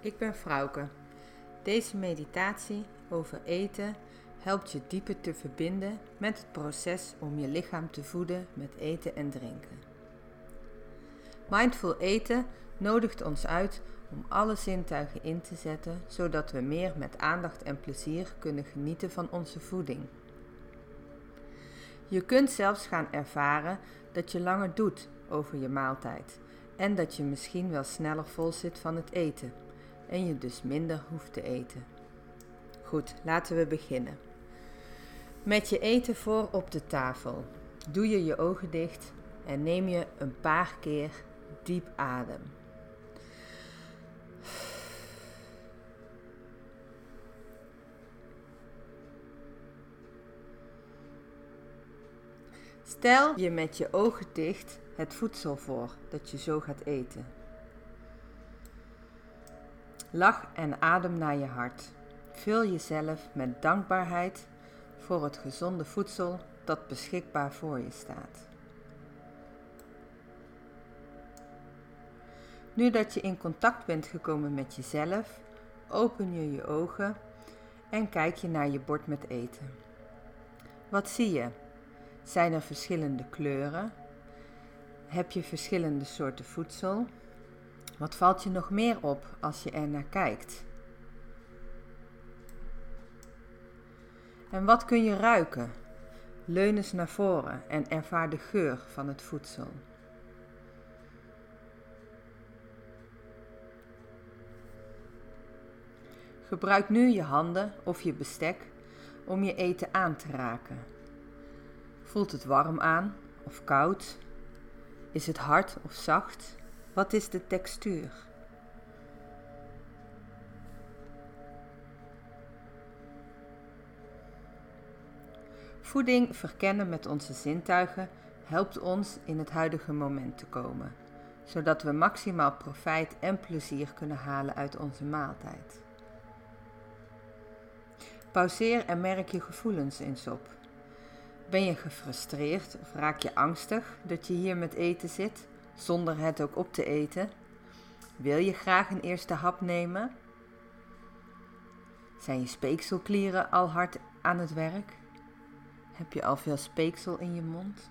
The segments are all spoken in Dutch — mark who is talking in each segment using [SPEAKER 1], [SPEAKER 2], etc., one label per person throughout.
[SPEAKER 1] Ik ben Frauke. Deze meditatie over eten helpt je dieper te verbinden met het proces om je lichaam te voeden met eten en drinken. Mindful eten nodigt ons uit om alle zintuigen in te zetten, zodat we meer met aandacht en plezier kunnen genieten van onze voeding. Je kunt zelfs gaan ervaren dat je langer doet over je maaltijd en dat je misschien wel sneller vol zit van het eten en je dus minder hoeft te eten. Goed, laten we beginnen. Met je eten voor op de tafel. Doe je je ogen dicht en neem je een paar keer diep adem. Stel je met je ogen dicht het voedsel voor dat je zo gaat eten. Lach en adem naar je hart. Vul jezelf met dankbaarheid voor het gezonde voedsel dat beschikbaar voor je staat. Nu dat je in contact bent gekomen met jezelf, open je je ogen en kijk je naar je bord met eten. Wat zie je? Zijn er verschillende kleuren? Heb je verschillende soorten voedsel? Wat valt je nog meer op als je er naar kijkt? En wat kun je ruiken? Leun eens naar voren en ervaar de geur van het voedsel. Gebruik nu je handen of je bestek om je eten aan te raken. Voelt het warm aan of koud? Is het hard of zacht? Wat is de textuur? Voeding verkennen met onze zintuigen helpt ons in het huidige moment te komen, zodat we maximaal profijt en plezier kunnen halen uit onze maaltijd. Pauzeer en merk je gevoelens eens op. Ben je gefrustreerd of raak je angstig dat je hier met eten zit, zonder het ook op te eten? Wil je graag een eerste hap nemen? Zijn je speekselklieren al hard aan het werk? Heb je al veel speeksel in je mond?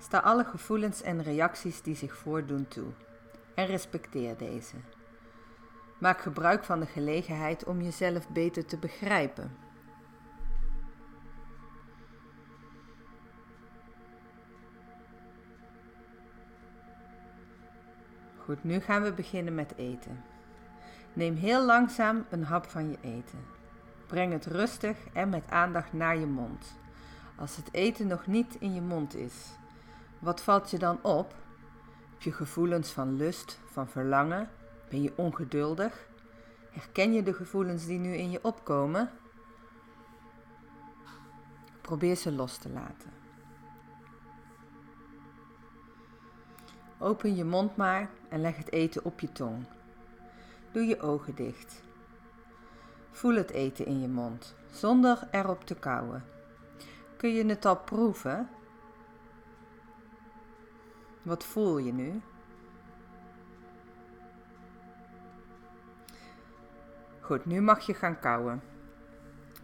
[SPEAKER 1] Sta alle gevoelens en reacties die zich voordoen toe en respecteer deze. Maak gebruik van de gelegenheid om jezelf beter te begrijpen. Goed, nu gaan we beginnen met eten. Neem heel langzaam een hap van je eten. Breng het rustig en met aandacht naar je mond. Als het eten nog niet in je mond is, wat valt je dan op? Heb je gevoelens van lust, van verlangen? Ben je ongeduldig? Herken je de gevoelens die nu in je opkomen? Probeer ze los te laten. Open je mond maar en leg het eten op je tong. Doe je ogen dicht. Voel het eten in je mond, zonder erop te kauwen. Kun je het al proeven? Wat voel je nu? Goed, nu mag je gaan kauwen.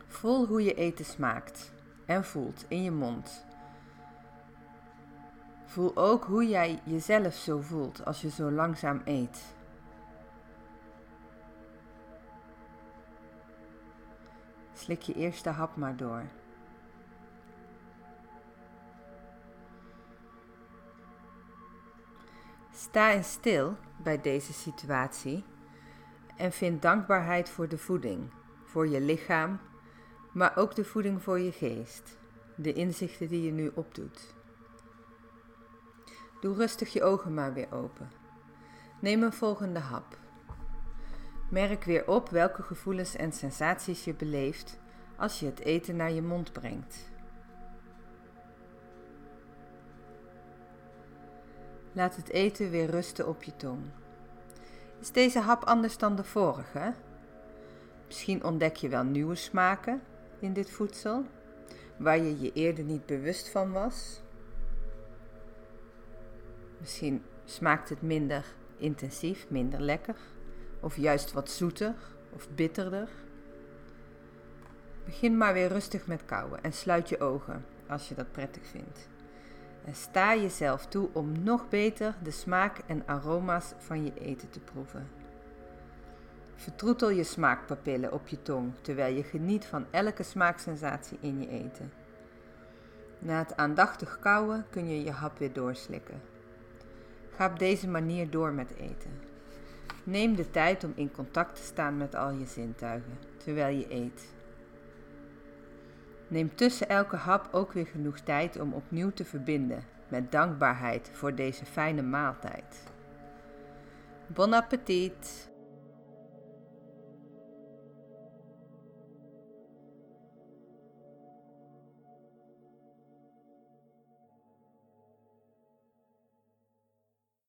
[SPEAKER 1] Voel hoe je eten smaakt en voelt in je mond. Voel ook hoe jij jezelf zo voelt als je zo langzaam eet. Slik je eerste hap maar door. Sta in stil bij deze situatie en vind dankbaarheid voor de voeding, voor je lichaam, maar ook de voeding voor je geest, de inzichten die je nu opdoet. Doe rustig je ogen maar weer open. Neem een volgende hap. Merk weer op welke gevoelens en sensaties je beleeft als je het eten naar je mond brengt. Laat het eten weer rusten op je tong. Is deze hap anders dan de vorige? Misschien ontdek je wel nieuwe smaken in dit voedsel, waar je je eerder niet bewust van was. Misschien smaakt het minder intensief, minder lekker, of juist wat zoeter of bitterder. Begin maar weer rustig met kauwen en sluit je ogen als je dat prettig vindt. En sta jezelf toe om nog beter de smaak en aroma's van je eten te proeven. Vertroetel je smaakpapillen op je tong terwijl je geniet van elke smaaksensatie in je eten. Na het aandachtig kauwen kun je je hap weer doorslikken. Ga op deze manier door met eten. Neem de tijd om in contact te staan met al je zintuigen terwijl je eet. Neem tussen elke hap ook weer genoeg tijd om opnieuw te verbinden met dankbaarheid voor deze fijne maaltijd. Bon appetit!